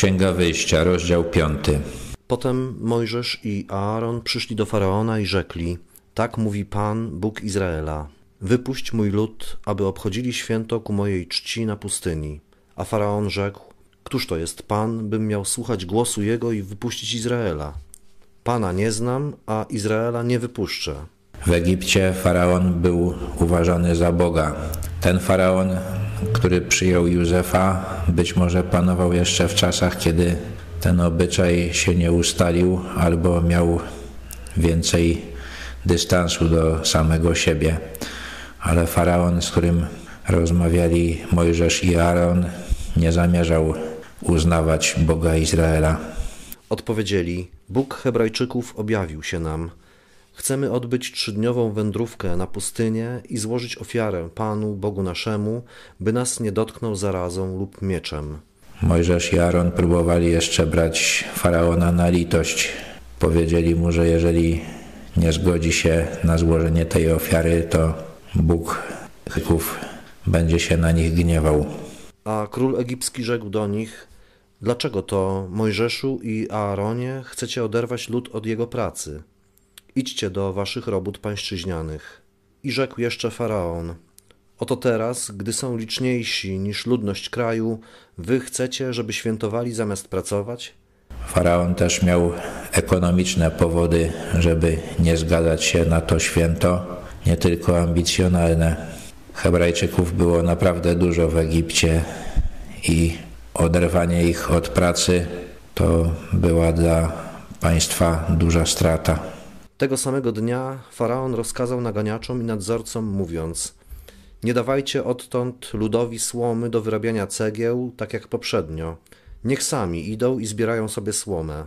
Księga Wyjścia, rozdział 5. Potem Mojżesz i Aaron przyszli do faraona i rzekli: Tak mówi Pan, Bóg Izraela: Wypuść mój lud, aby obchodzili święto ku mojej czci na pustyni. A faraon rzekł: Któż to jest Pan, bym miał słuchać głosu jego i wypuścić Izraela? Pana nie znam, a Izraela nie wypuszczę. W Egipcie faraon był uważany za Boga. Ten faraon, który przyjął Józefa, być może panował jeszcze w czasach, kiedy ten obyczaj się nie ustalił albo miał więcej dystansu do samego siebie. Ale faraon, z którym rozmawiali Mojżesz i Aaron, nie zamierzał uznawać Boga Izraela. Odpowiedzieli: Bóg Hebrajczyków objawił się nam. Chcemy odbyć trzydniową wędrówkę na pustynię i złożyć ofiarę Panu, Bogu naszemu, by nas nie dotknął zarazą lub mieczem. Mojżesz i Aaron próbowali jeszcze brać faraona na litość. Powiedzieli mu, że jeżeli nie zgodzi się na złożenie tej ofiary, to Bóg Chyków będzie się na nich gniewał. A król egipski rzekł do nich: Dlaczego to, Mojżeszu i Aaronie, chcecie oderwać lud od jego pracy? Idźcie do waszych robót pańszczyźnianych. I rzekł jeszcze faraon: Oto teraz, gdy są liczniejsi niż ludność kraju, wy chcecie, żeby świętowali zamiast pracować? Faraon też miał ekonomiczne powody, żeby nie zgadzać się na to święto, nie tylko ambicjonalne. Hebrajczyków było naprawdę dużo w Egipcie i oderwanie ich od pracy to była dla państwa duża strata. Tego samego dnia faraon rozkazał naganiaczom i nadzorcom, mówiąc: Nie dawajcie odtąd ludowi słomy do wyrabiania cegieł, tak jak poprzednio. Niech sami idą i zbierają sobie słomę.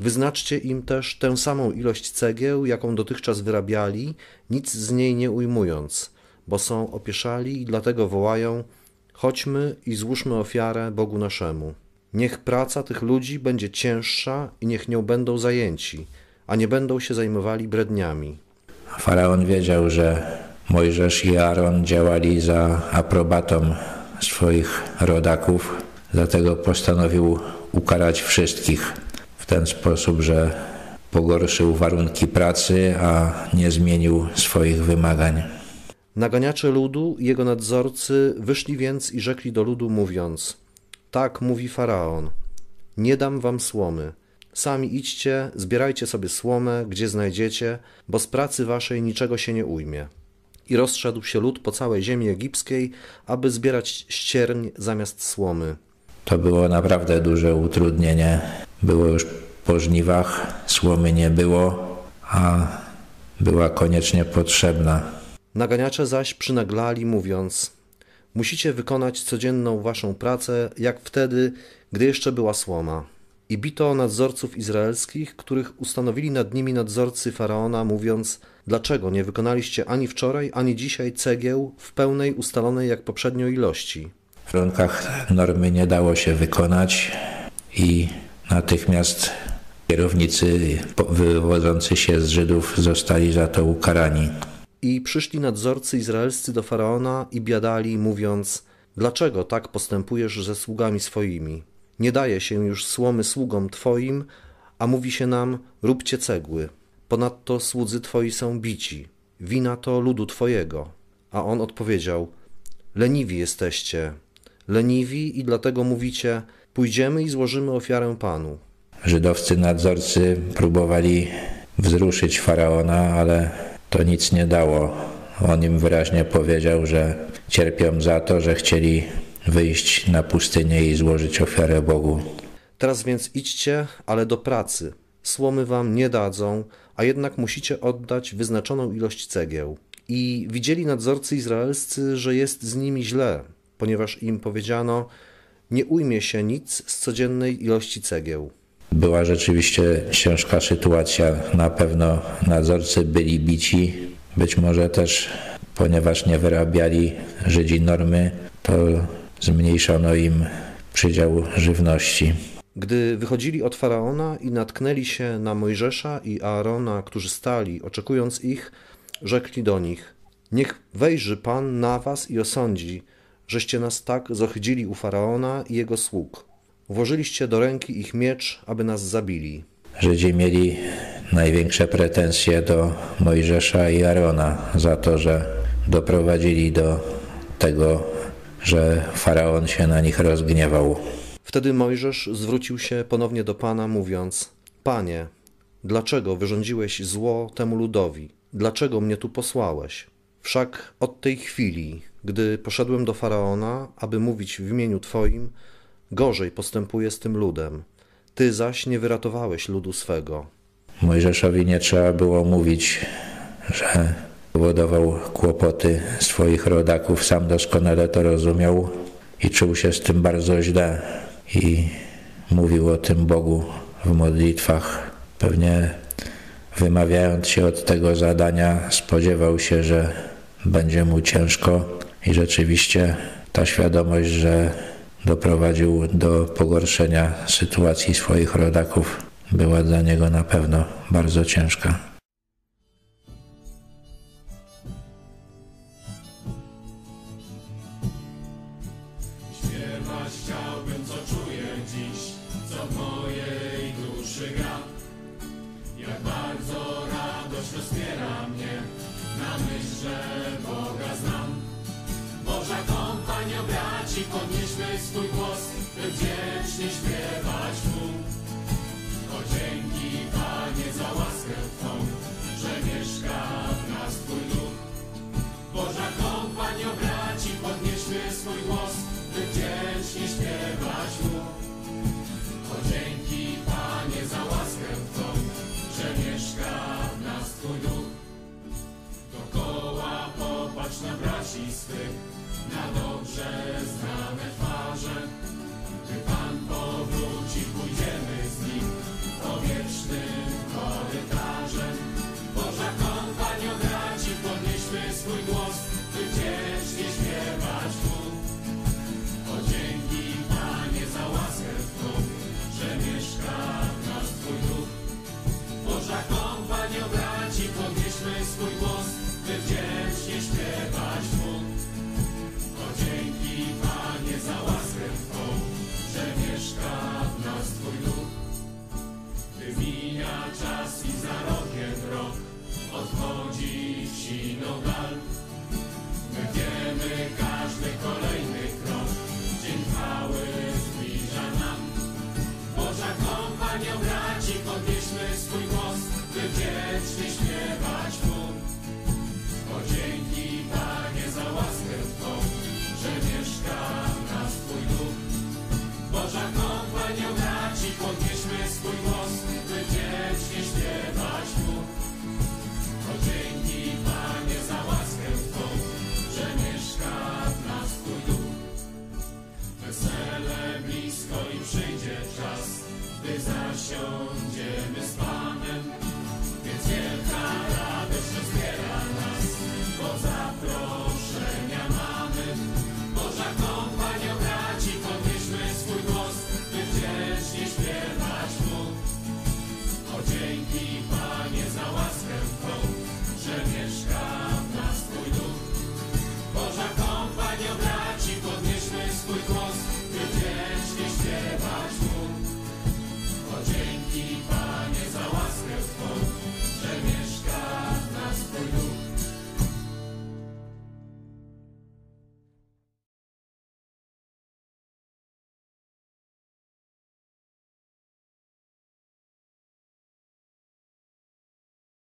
Wyznaczcie im też tę samą ilość cegieł, jaką dotychczas wyrabiali, nic z niej nie ujmując, bo są opieszali i dlatego wołają: Chodźmy i złóżmy ofiarę Bogu naszemu. Niech praca tych ludzi będzie cięższa i niech nią będą zajęci a nie będą się zajmowali bredniami. Faraon wiedział, że Mojżesz i Aaron działali za aprobatą swoich rodaków, dlatego postanowił ukarać wszystkich w ten sposób, że pogorszył warunki pracy, a nie zmienił swoich wymagań. Naganiacze ludu i jego nadzorcy wyszli więc i rzekli do ludu, mówiąc: Tak mówi faraon: Nie dam wam słomy Sami idźcie, zbierajcie sobie słomę, gdzie znajdziecie, bo z pracy waszej niczego się nie ujmie. I rozszedł się lud po całej ziemi egipskiej, aby zbierać ścierń zamiast słomy. To było naprawdę duże utrudnienie. Było już po żniwach, słomy nie było, a była koniecznie potrzebna. Naganiacze zaś przynaglali, mówiąc: Musicie wykonać codzienną waszą pracę, jak wtedy, gdy jeszcze była słoma. I bito nadzorców izraelskich, których ustanowili nad nimi nadzorcy faraona, mówiąc: Dlaczego nie wykonaliście ani wczoraj, ani dzisiaj cegieł w pełnej ustalonej jak poprzednio ilości? W warunkach normy nie dało się wykonać i natychmiast kierownicy wywodzący się z Żydów zostali za to ukarani. I przyszli nadzorcy izraelscy do faraona i biadali, mówiąc: Dlaczego tak postępujesz ze sługami swoimi? Nie daje się już słomy sługom Twoim, a mówi się nam: róbcie cegły. Ponadto słudzy Twoi są bici. Wina to ludu Twojego. A on odpowiedział: Leniwi jesteście. Leniwi i dlatego mówicie: Pójdziemy i złożymy ofiarę Panu. Żydowscy nadzorcy próbowali wzruszyć faraona, ale to nic nie dało. On im wyraźnie powiedział, że cierpią za to, że chcieli wyjść na pustynię i złożyć ofiarę Bogu. Teraz więc idźcie, ale do pracy. Słomy wam nie dadzą, a jednak musicie oddać wyznaczoną ilość cegieł. I widzieli nadzorcy izraelscy, że jest z nimi źle, ponieważ im powiedziano: Nie ujmie się nic z codziennej ilości cegieł. Była rzeczywiście ciężka sytuacja. Na pewno nadzorcy byli bici, być może też, ponieważ nie wyrabiali Żydzi normy, to zmniejszono im przydział żywności. Gdy wychodzili od faraona i natknęli się na Mojżesza i Aarona, którzy stali, oczekując ich, rzekli do nich: Niech wejrzy Pan na was i osądzi, żeście nas tak zohydzili u faraona i jego sług. Włożyliście do ręki ich miecz, aby nas zabili. Żydzi mieli największe pretensje do Mojżesza i Arona za to, że doprowadzili do tego, że faraon się na nich rozgniewał. Wtedy Mojżesz zwrócił się ponownie do Pana, mówiąc: Panie, dlaczego wyrządziłeś zło temu ludowi? Dlaczego mnie tu posłałeś? Wszak od tej chwili, gdy poszedłem do faraona, aby mówić w imieniu Twoim, gorzej postępuję z tym ludem. Ty zaś nie wyratowałeś ludu swego. Mojżeszowi nie trzeba było mówić, że powodował kłopoty swoich rodaków, sam doskonale to rozumiał i czuł się z tym bardzo źle i mówił o tym Bogu w modlitwach. Pewnie wymawiając się od tego zadania, spodziewał się, że będzie mu ciężko i rzeczywiście ta świadomość, że doprowadził do pogorszenia sytuacji swoich rodaków, była dla niego na pewno bardzo ciężka. Swój głos, wdzięcznie śpiewać Mu. O dzięki Panie za łaskę Twą, że mieszka w nas Twój duch. Boża kompanio braci, podnieśmy swój głos, wdzięcznie śpiewać